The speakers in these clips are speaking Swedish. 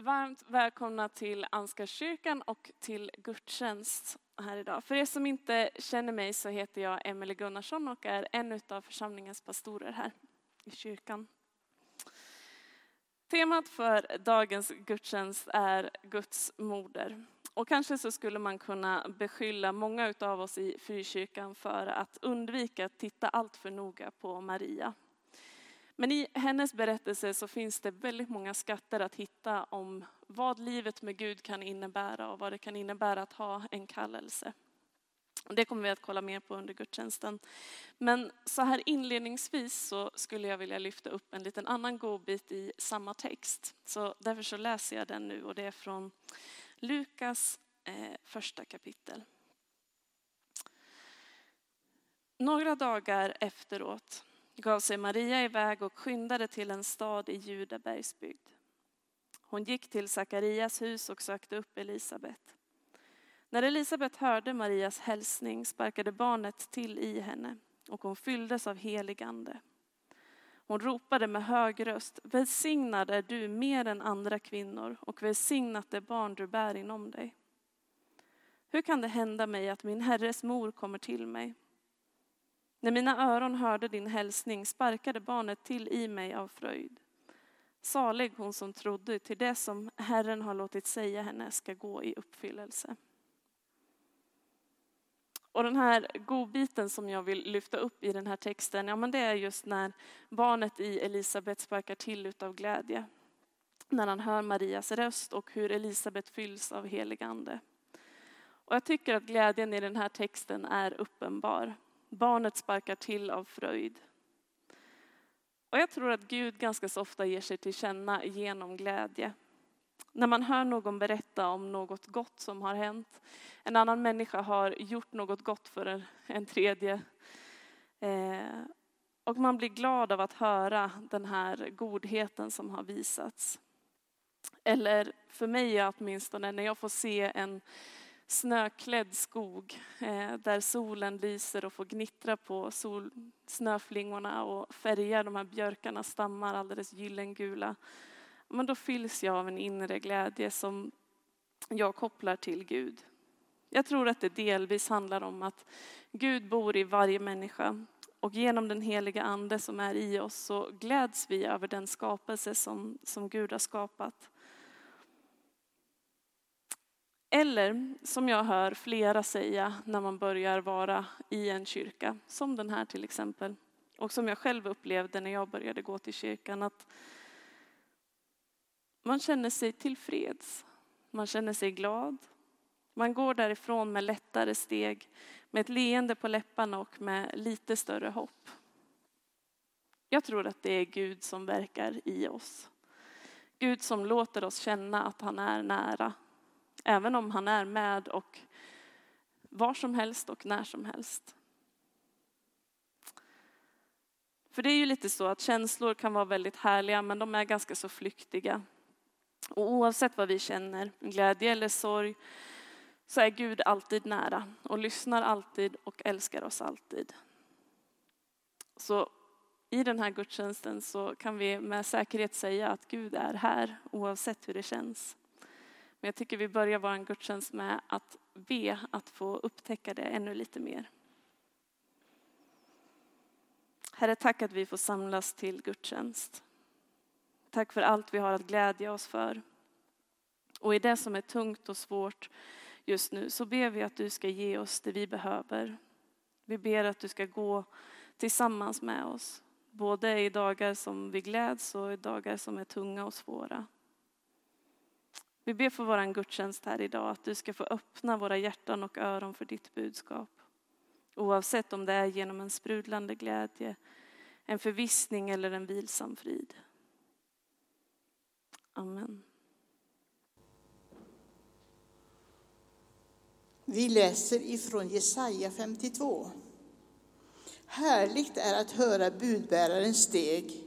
varmt välkomna till Ansgarskyrkan och till gudstjänst här idag. För er som inte känner mig så heter jag Emelie Gunnarsson och är en av församlingens pastorer här i kyrkan. Temat för dagens gudstjänst är Guds moder. Och kanske så skulle man kunna beskylla många av oss i frikyrkan för att undvika att titta allt för noga på Maria. Men i hennes berättelse så finns det väldigt många skatter att hitta om vad livet med Gud kan innebära och vad det kan innebära att ha en kallelse. Det kommer vi att kolla mer på under gudstjänsten. Men så här inledningsvis så skulle jag vilja lyfta upp en liten annan godbit i samma text. Så därför så läser jag den nu och det är från Lukas eh, första kapitel. Några dagar efteråt gav sig Maria iväg och skyndade till en stad i Judabergsbygd. Hon gick till Sakarias hus och sökte upp Elisabet. När Elisabet hörde Marias hälsning sparkade barnet till i henne och hon fylldes av helig ande. Hon ropade med hög röst, välsignad är du mer än andra kvinnor och välsignat det barn du bär inom dig. Hur kan det hända mig att min herres mor kommer till mig? När mina öron hörde din hälsning sparkade barnet till i mig av fröjd. Salig hon som trodde till det som Herren har låtit säga henne ska gå i uppfyllelse. Och den här godbiten som jag vill lyfta upp i den här texten, ja men det är just när barnet i Elisabet sparkar till utav glädje. När han hör Marias röst och hur Elisabet fylls av helig ande. Och jag tycker att glädjen i den här texten är uppenbar. Barnet sparkar till av fröjd. Och jag tror att Gud ganska så ofta ger sig till känna genom glädje. När man hör någon berätta om något gott som har hänt, en annan människa har gjort något gott för en tredje. Eh, och man blir glad av att höra den här godheten som har visats. Eller för mig åtminstone, när jag får se en snöklädd skog eh, där solen lyser och får gnittra på sol, snöflingorna och färgar de här björkarnas stammar alldeles gyllengula. Men då fylls jag av en inre glädje som jag kopplar till Gud. Jag tror att det delvis handlar om att Gud bor i varje människa och genom den heliga ande som är i oss så gläds vi över den skapelse som, som Gud har skapat. Eller som jag hör flera säga när man börjar vara i en kyrka, som den här till exempel. Och som jag själv upplevde när jag började gå till kyrkan, att man känner sig tillfreds. Man känner sig glad. Man går därifrån med lättare steg, med ett leende på läpparna och med lite större hopp. Jag tror att det är Gud som verkar i oss. Gud som låter oss känna att han är nära Även om han är med och var som helst och när som helst. För det är ju lite så att känslor kan vara väldigt härliga men de är ganska så flyktiga. Och oavsett vad vi känner, glädje eller sorg, så är Gud alltid nära och lyssnar alltid och älskar oss alltid. Så i den här gudstjänsten så kan vi med säkerhet säga att Gud är här oavsett hur det känns. Men jag tycker vi börjar vår gudstjänst med att be att få upptäcka det ännu lite mer. Herre, tack att vi får samlas till gudstjänst. Tack för allt vi har att glädja oss för. Och i det som är tungt och svårt just nu så ber vi att du ska ge oss det vi behöver. Vi ber att du ska gå tillsammans med oss, både i dagar som vi gläds och i dagar som är tunga och svåra. Vi ber för vår gudstjänst här idag att du ska få öppna våra hjärtan och öron för ditt budskap. Oavsett om det är genom en sprudlande glädje, en förvissning eller en vilsam frid. Amen. Vi läser ifrån Jesaja 52. Härligt är att höra budbärarens steg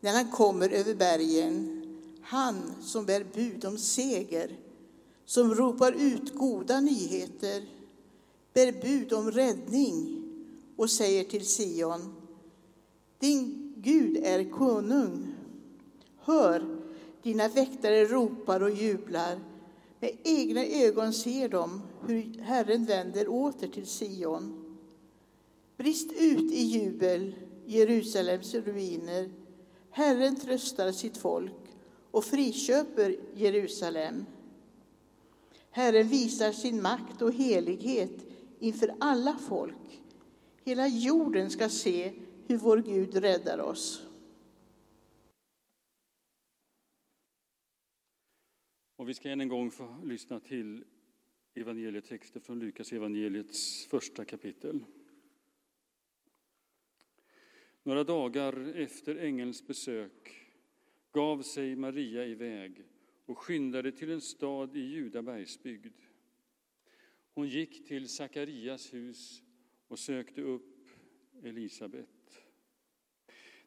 när han kommer över bergen han som bär bud om seger, som ropar ut goda nyheter, bär bud om räddning och säger till Sion, din Gud är konung. Hör, Dina väktare ropar och jublar. Med egna ögon ser de hur Herren vänder åter till Sion. Brist ut i jubel, Jerusalems ruiner. Herren tröstar sitt folk och friköper Jerusalem. Herren visar sin makt och helighet inför alla folk. Hela jorden ska se hur vår Gud räddar oss. Och vi ska än en gång få lyssna till evangelietexter från Lukas evangeliets första kapitel. Några dagar efter ängelns besök gav sig Maria iväg och skyndade till en stad i Judabergsbygd. Hon gick till Sakarias hus och sökte upp Elisabet.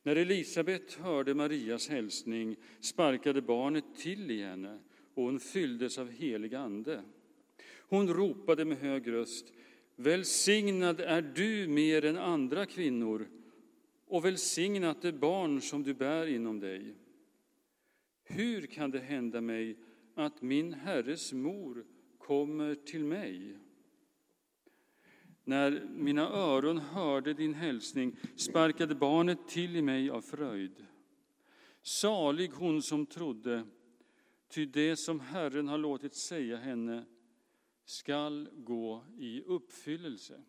När Elisabet hörde Marias hälsning sparkade barnet till i henne och hon fylldes av helig ande. Hon ropade med hög röst Välsignad är du mer än andra kvinnor och välsignat det barn som du bär inom dig. Hur kan det hända mig att min Herres mor kommer till mig? När mina öron hörde din hälsning sparkade barnet till i mig av fröjd. Salig hon som trodde, ty det som Herren har låtit säga henne skall gå i uppfyllelse.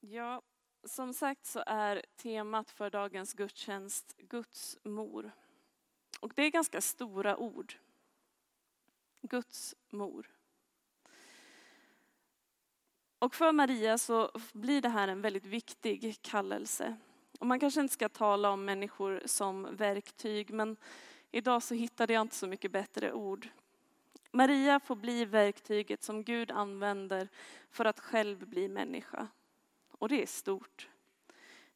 Ja, som sagt så är temat för dagens gudstjänst Guds mor. Och det är ganska stora ord. Guds mor. Och för Maria så blir det här en väldigt viktig kallelse. Och man kanske inte ska tala om människor som verktyg, men idag så hittade jag inte så mycket bättre ord. Maria får bli verktyget som Gud använder för att själv bli människa. Och det är stort.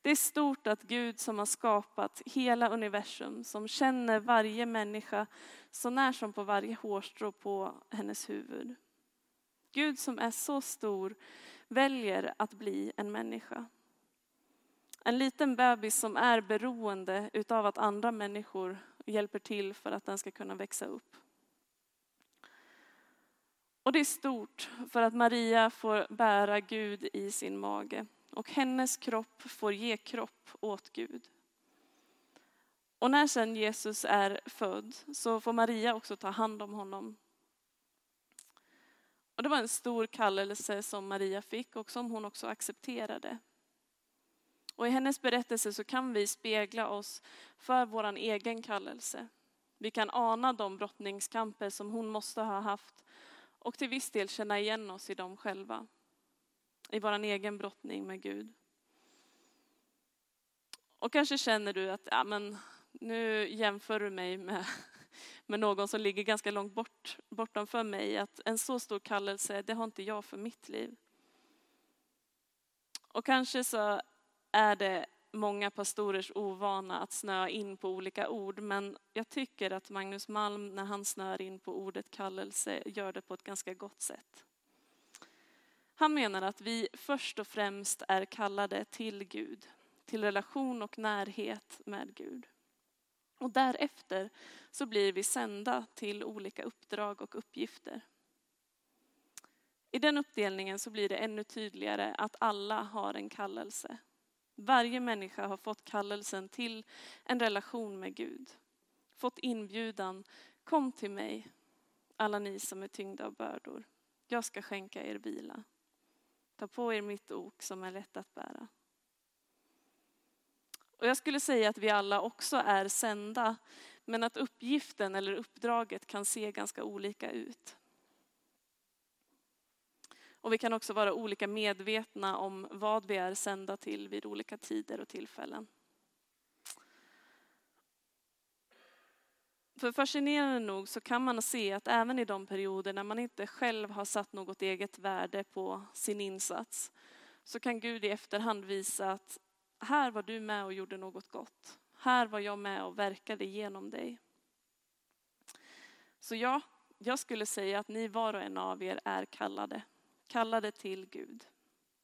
Det är stort att Gud som har skapat hela universum, som känner varje människa så när som på varje hårstrå på hennes huvud. Gud som är så stor väljer att bli en människa. En liten bebis som är beroende utav att andra människor hjälper till för att den ska kunna växa upp. Och det är stort för att Maria får bära Gud i sin mage och hennes kropp får ge kropp åt Gud. Och när sen Jesus är född så får Maria också ta hand om honom. Och det var en stor kallelse som Maria fick och som hon också accepterade. Och i hennes berättelse så kan vi spegla oss för vår egen kallelse. Vi kan ana de brottningskamper som hon måste ha haft och till viss del känna igen oss i dem själva i vår egen brottning med Gud. Och kanske känner du att ja, men nu jämför du mig med, med någon som ligger ganska långt bort, bortanför mig. Att en så stor kallelse, det har inte jag för mitt liv. Och kanske så är det många pastorers ovana att snöa in på olika ord, men jag tycker att Magnus Malm, när han snör in på ordet kallelse, gör det på ett ganska gott sätt. Han menar att vi först och främst är kallade till Gud, till relation och närhet med Gud. Och därefter så blir vi sända till olika uppdrag och uppgifter. I den uppdelningen så blir det ännu tydligare att alla har en kallelse. Varje människa har fått kallelsen till en relation med Gud. Fått inbjudan, kom till mig, alla ni som är tyngda av bördor. Jag ska skänka er vila. Ta på er mitt ok som är lätt att bära. Och jag skulle säga att vi alla också är sända, men att uppgiften eller uppdraget kan se ganska olika ut. Och vi kan också vara olika medvetna om vad vi är sända till vid olika tider och tillfällen. För fascinerande nog så kan man se att även i de perioder när man inte själv har satt något eget värde på sin insats så kan Gud i efterhand visa att här var du med och gjorde något gott. Här var jag med och verkade genom dig. Så ja, jag skulle säga att ni var och en av er är kallade. Kallade till Gud.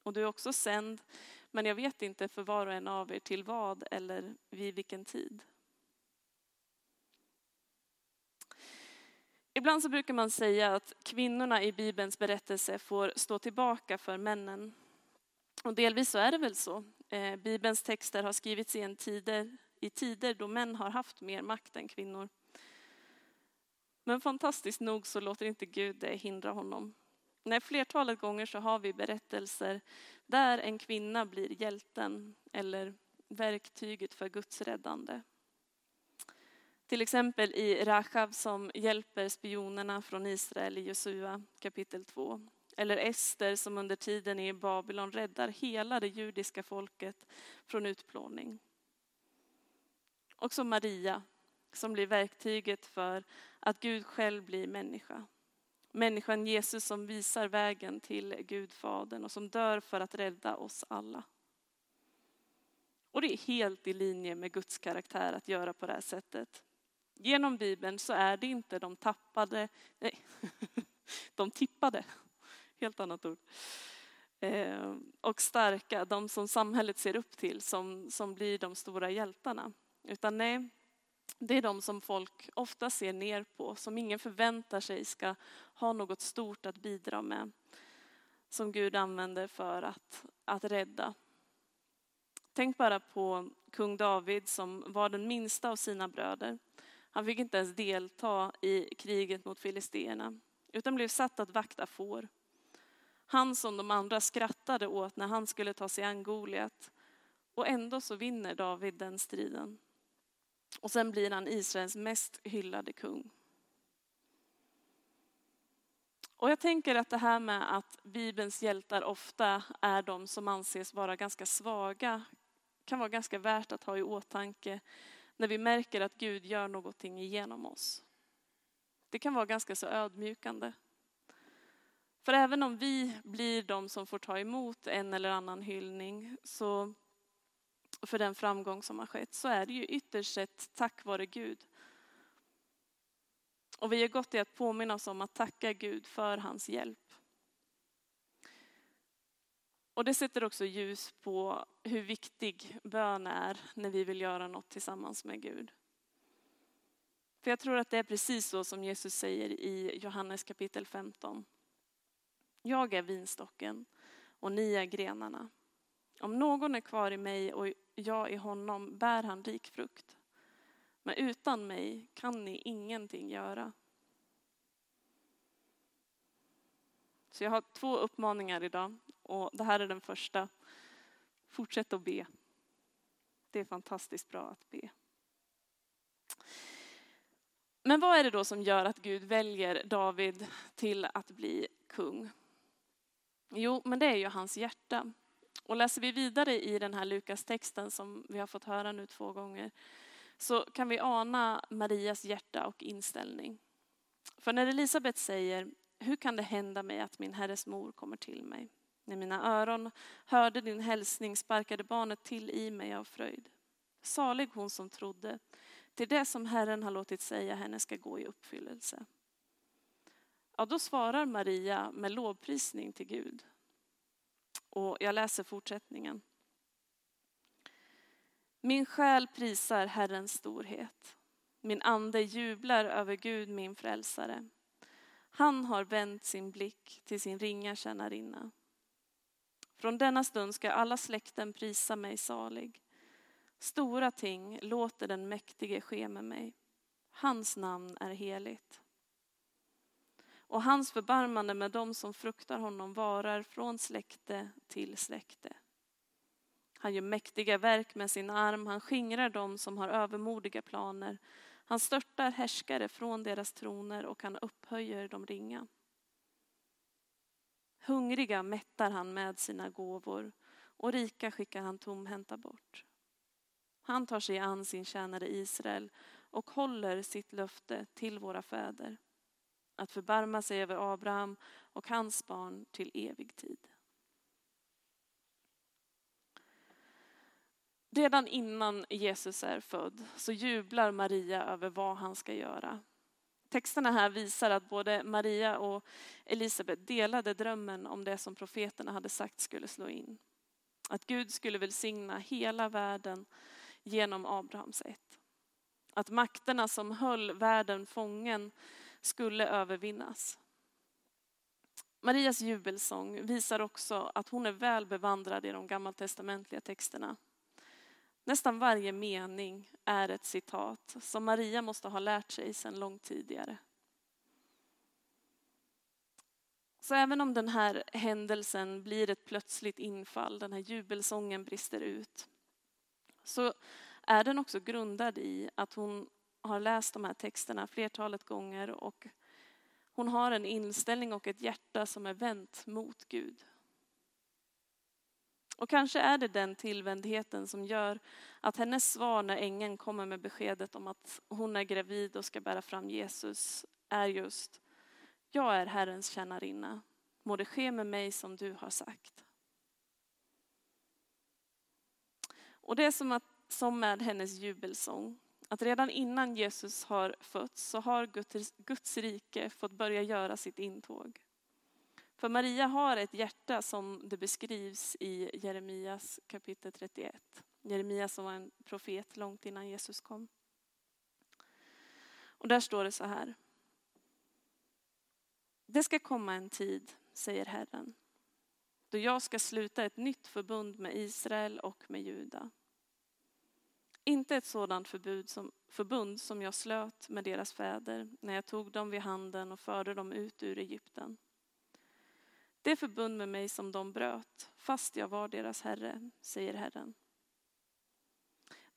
Och du är också sänd, Men jag vet inte för var och en av er till vad eller vid vilken tid. Ibland så brukar man säga att kvinnorna i Bibelns berättelse får stå tillbaka för männen. Och delvis så är det väl så. Eh, Bibelns texter har skrivits i, en tider, i tider då män har haft mer makt än kvinnor. Men fantastiskt nog så låter inte Gud det hindra honom. Nej, flertalet gånger så har vi berättelser där en kvinna blir hjälten eller verktyget för Guds räddande. Till exempel i Rachav som hjälper spionerna från Israel i Josua kapitel 2. Eller Ester som under tiden i Babylon räddar hela det judiska folket från utplåning. Och så Maria som blir verktyget för att Gud själv blir människa. Människan Jesus som visar vägen till Gud Fadern och som dör för att rädda oss alla. Och det är helt i linje med Guds karaktär att göra på det här sättet. Genom Bibeln så är det inte de tappade, nej, de tippade, helt annat ord, eh, och starka, de som samhället ser upp till, som, som blir de stora hjältarna. Utan nej, det är de som folk ofta ser ner på, som ingen förväntar sig ska ha något stort att bidra med, som Gud använder för att, att rädda. Tänk bara på kung David som var den minsta av sina bröder. Han fick inte ens delta i kriget mot filisterna, utan blev satt att vakta får. Han som de andra skrattade åt när han skulle ta sig an Goliat. Och ändå så vinner David den striden. Och sen blir han Israels mest hyllade kung. Och jag tänker att det här med att Bibelns hjältar ofta är de som anses vara ganska svaga kan vara ganska värt att ha i åtanke när vi märker att Gud gör någonting igenom oss. Det kan vara ganska så ödmjukande. För även om vi blir de som får ta emot en eller annan hyllning så för den framgång som har skett så är det ju ytterst sett tack vare Gud. Och vi är gott i att påminna oss om att tacka Gud för hans hjälp. Och det sätter också ljus på hur viktig bön är när vi vill göra något tillsammans med Gud. För jag tror att det är precis så som Jesus säger i Johannes kapitel 15. Jag är vinstocken och ni är grenarna. Om någon är kvar i mig och jag i honom bär han rik frukt. Men utan mig kan ni ingenting göra. Så jag har två uppmaningar idag och det här är den första. Fortsätt att be. Det är fantastiskt bra att be. Men vad är det då som gör att Gud väljer David till att bli kung? Jo, men det är ju hans hjärta. Och läser vi vidare i den här Lukas-texten som vi har fått höra nu två gånger så kan vi ana Marias hjärta och inställning. För när Elisabet säger, hur kan det hända mig att min herres mor kommer till mig? När mina öron hörde din hälsning sparkade barnet till i mig av fröjd. Salig hon som trodde, till det som Herren har låtit säga henne ska gå i uppfyllelse. Ja, då svarar Maria med lovprisning till Gud. Och jag läser fortsättningen. Min själ prisar Herrens storhet. Min ande jublar över Gud, min frälsare. Han har vänt sin blick till sin ringa tjänarinna. Från denna stund ska alla släkten prisa mig salig. Stora ting låter den mäktige ske med mig. Hans namn är heligt och hans förbarmande med dem som fruktar honom varar från släkte till släkte. Han gör mäktiga verk med sin arm, han skingrar dem som har övermodiga planer. Han störtar härskare från deras troner och han upphöjer de ringa. Hungriga mättar han med sina gåvor och rika skickar han tomhänta bort. Han tar sig an sin tjänare Israel och håller sitt löfte till våra fäder att förbarma sig över Abraham och hans barn till evig tid. Redan innan Jesus är född så jublar Maria över vad han ska göra. Texterna här visar att både Maria och Elisabet delade drömmen om det som profeterna hade sagt skulle slå in. Att Gud skulle välsigna hela världen genom Abrahams ett. Att makterna som höll världen fången skulle övervinnas. Marias jubelsång visar också att hon är väl bevandrad i de gammaltestamentliga texterna. Nästan varje mening är ett citat som Maria måste ha lärt sig sedan långt tidigare. Så även om den här händelsen blir ett plötsligt infall, den här jubelsången brister ut, så är den också grundad i att hon har läst de här texterna flertalet gånger och hon har en inställning och ett hjärta som är vänt mot Gud. Och kanske är det den tillvändheten som gör att hennes svar när ängeln kommer med beskedet om att hon är gravid och ska bära fram Jesus är just Jag är Herrens tjänarinna. Må det ske med mig som du har sagt. Och det är som, att, som med hennes jubelsång. Att redan innan Jesus har fötts så har Guds, Guds rike fått börja göra sitt intåg. För Maria har ett hjärta som det beskrivs i Jeremias kapitel 31. Jeremia som var en profet långt innan Jesus kom. Och där står det så här. Det ska komma en tid, säger Herren, då jag ska sluta ett nytt förbund med Israel och med Juda. Inte ett sådant förbud som, förbund som jag slöt med deras fäder när jag tog dem vid handen och förde dem ut ur Egypten. Det förbund med mig som de bröt, fast jag var deras herre, säger Herren.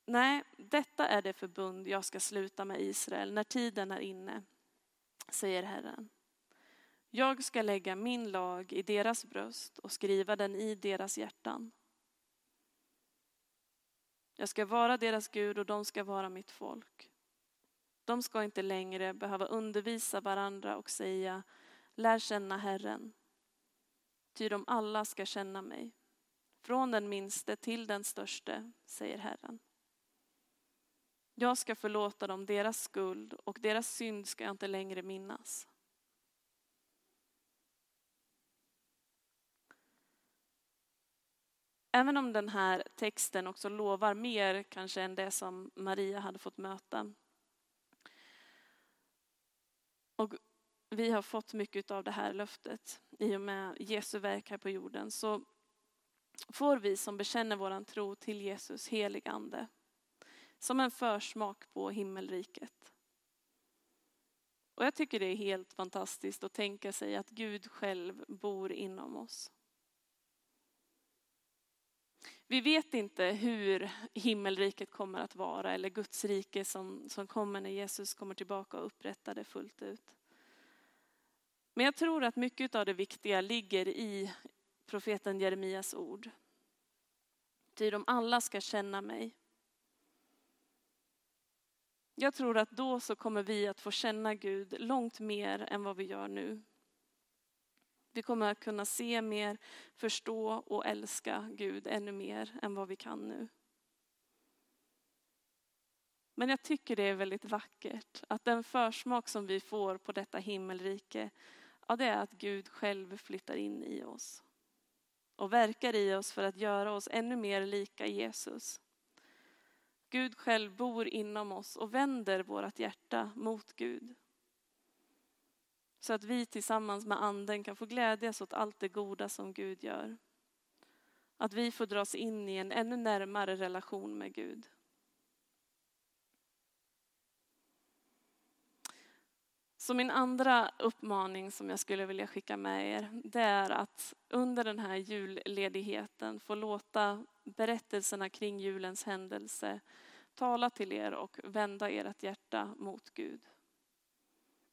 Nej, detta är det förbund jag ska sluta med Israel när tiden är inne, säger Herren. Jag ska lägga min lag i deras bröst och skriva den i deras hjärtan. Jag ska vara deras Gud och de ska vara mitt folk. De ska inte längre behöva undervisa varandra och säga lär känna Herren. Ty de alla ska känna mig. Från den minste till den störste, säger Herren. Jag ska förlåta dem deras skuld och deras synd ska jag inte längre minnas. Även om den här texten också lovar mer kanske än det som Maria hade fått möta. Och vi har fått mycket av det här löftet i och med Jesu verk här på jorden. Så får vi som bekänner våran tro till Jesus helig ande som en försmak på himmelriket. Och jag tycker det är helt fantastiskt att tänka sig att Gud själv bor inom oss. Vi vet inte hur himmelriket kommer att vara eller Guds rike som, som kommer när Jesus kommer tillbaka och upprättar det fullt ut. Men jag tror att mycket av det viktiga ligger i profeten Jeremias ord. Ty de alla ska känna mig. Jag tror att då så kommer vi att få känna Gud långt mer än vad vi gör nu. Vi kommer att kunna se mer, förstå och älska Gud ännu mer än vad vi kan nu. Men jag tycker det är väldigt vackert att den försmak som vi får på detta himmelrike, ja det är att Gud själv flyttar in i oss. Och verkar i oss för att göra oss ännu mer lika Jesus. Gud själv bor inom oss och vänder vårt hjärta mot Gud. Så att vi tillsammans med anden kan få glädjas åt allt det goda som Gud gör. Att vi får dras in i en ännu närmare relation med Gud. Så min andra uppmaning som jag skulle vilja skicka med er, det är att under den här julledigheten få låta berättelserna kring julens händelse tala till er och vända ert hjärta mot Gud.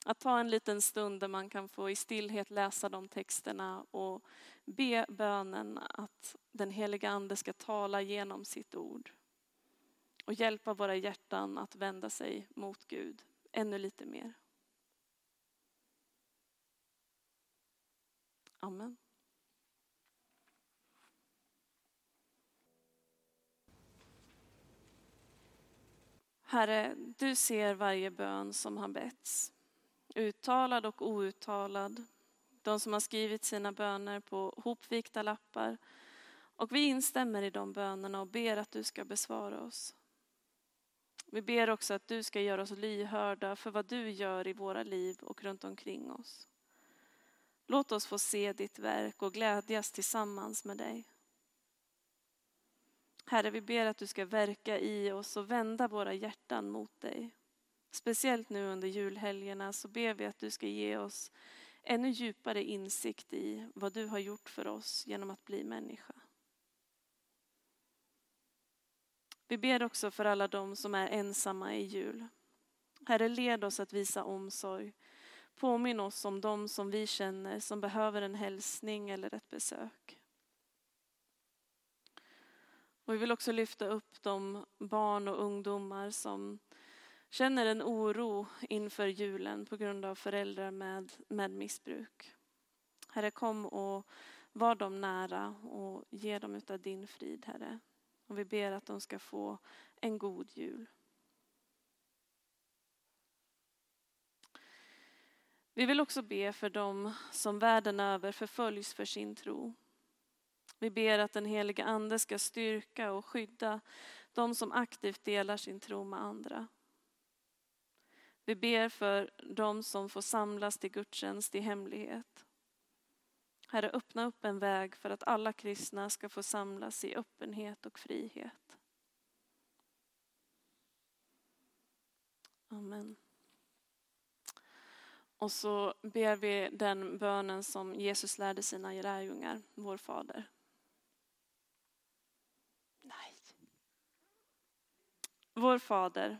Att ta en liten stund där man kan få i stillhet läsa de texterna och be bönen att den heliga ande ska tala genom sitt ord. Och hjälpa våra hjärtan att vända sig mot Gud ännu lite mer. Amen. Herre, du ser varje bön som har betts uttalad och outtalad. De som har skrivit sina böner på hopvikta lappar Och vi instämmer i de bönerna och ber att du ska besvara oss. Vi ber också att du ska göra oss lyhörda för vad du gör i våra liv och runt omkring oss. Låt oss få se ditt verk och glädjas tillsammans med dig. Herre, vi ber att du ska verka i oss och vända våra hjärtan mot dig. Speciellt nu under julhelgerna så ber vi att du ska ge oss ännu djupare insikt i vad du har gjort för oss genom att bli människa. Vi ber också för alla de som är ensamma i jul. Herre, led oss att visa omsorg. Påminn oss om de som vi känner som behöver en hälsning eller ett besök. Och vi vill också lyfta upp de barn och ungdomar som känner en oro inför julen på grund av föräldrar med, med missbruk. Herre, kom och var dem nära och ge dem utav din frid, Herre. Och vi ber att de ska få en god jul. Vi vill också be för dem som världen över förföljs för sin tro. Vi ber att den heliga ande ska styrka och skydda de som aktivt delar sin tro med andra. Vi ber för de som får samlas till gudstjänst i hemlighet. Herre, öppna upp en väg för att alla kristna ska få samlas i öppenhet och frihet. Amen. Och så ber vi den bönen som Jesus lärde sina lärjungar, vår Fader. Nej. Vår Fader,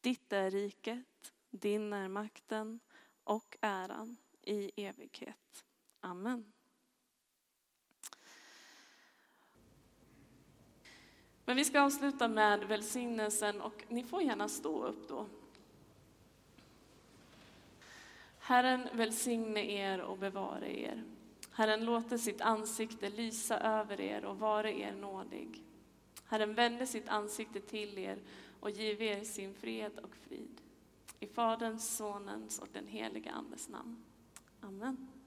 Ditt är riket, din är makten och äran i evighet. Amen. Men vi ska avsluta med välsignelsen och ni får gärna stå upp då. Herren välsigne er och bevare er. Herren låter sitt ansikte lysa över er och vare er nådig. Herren vände sitt ansikte till er och give er sin fred och frid. I Faderns, Sonens och den helige Andes namn. Amen.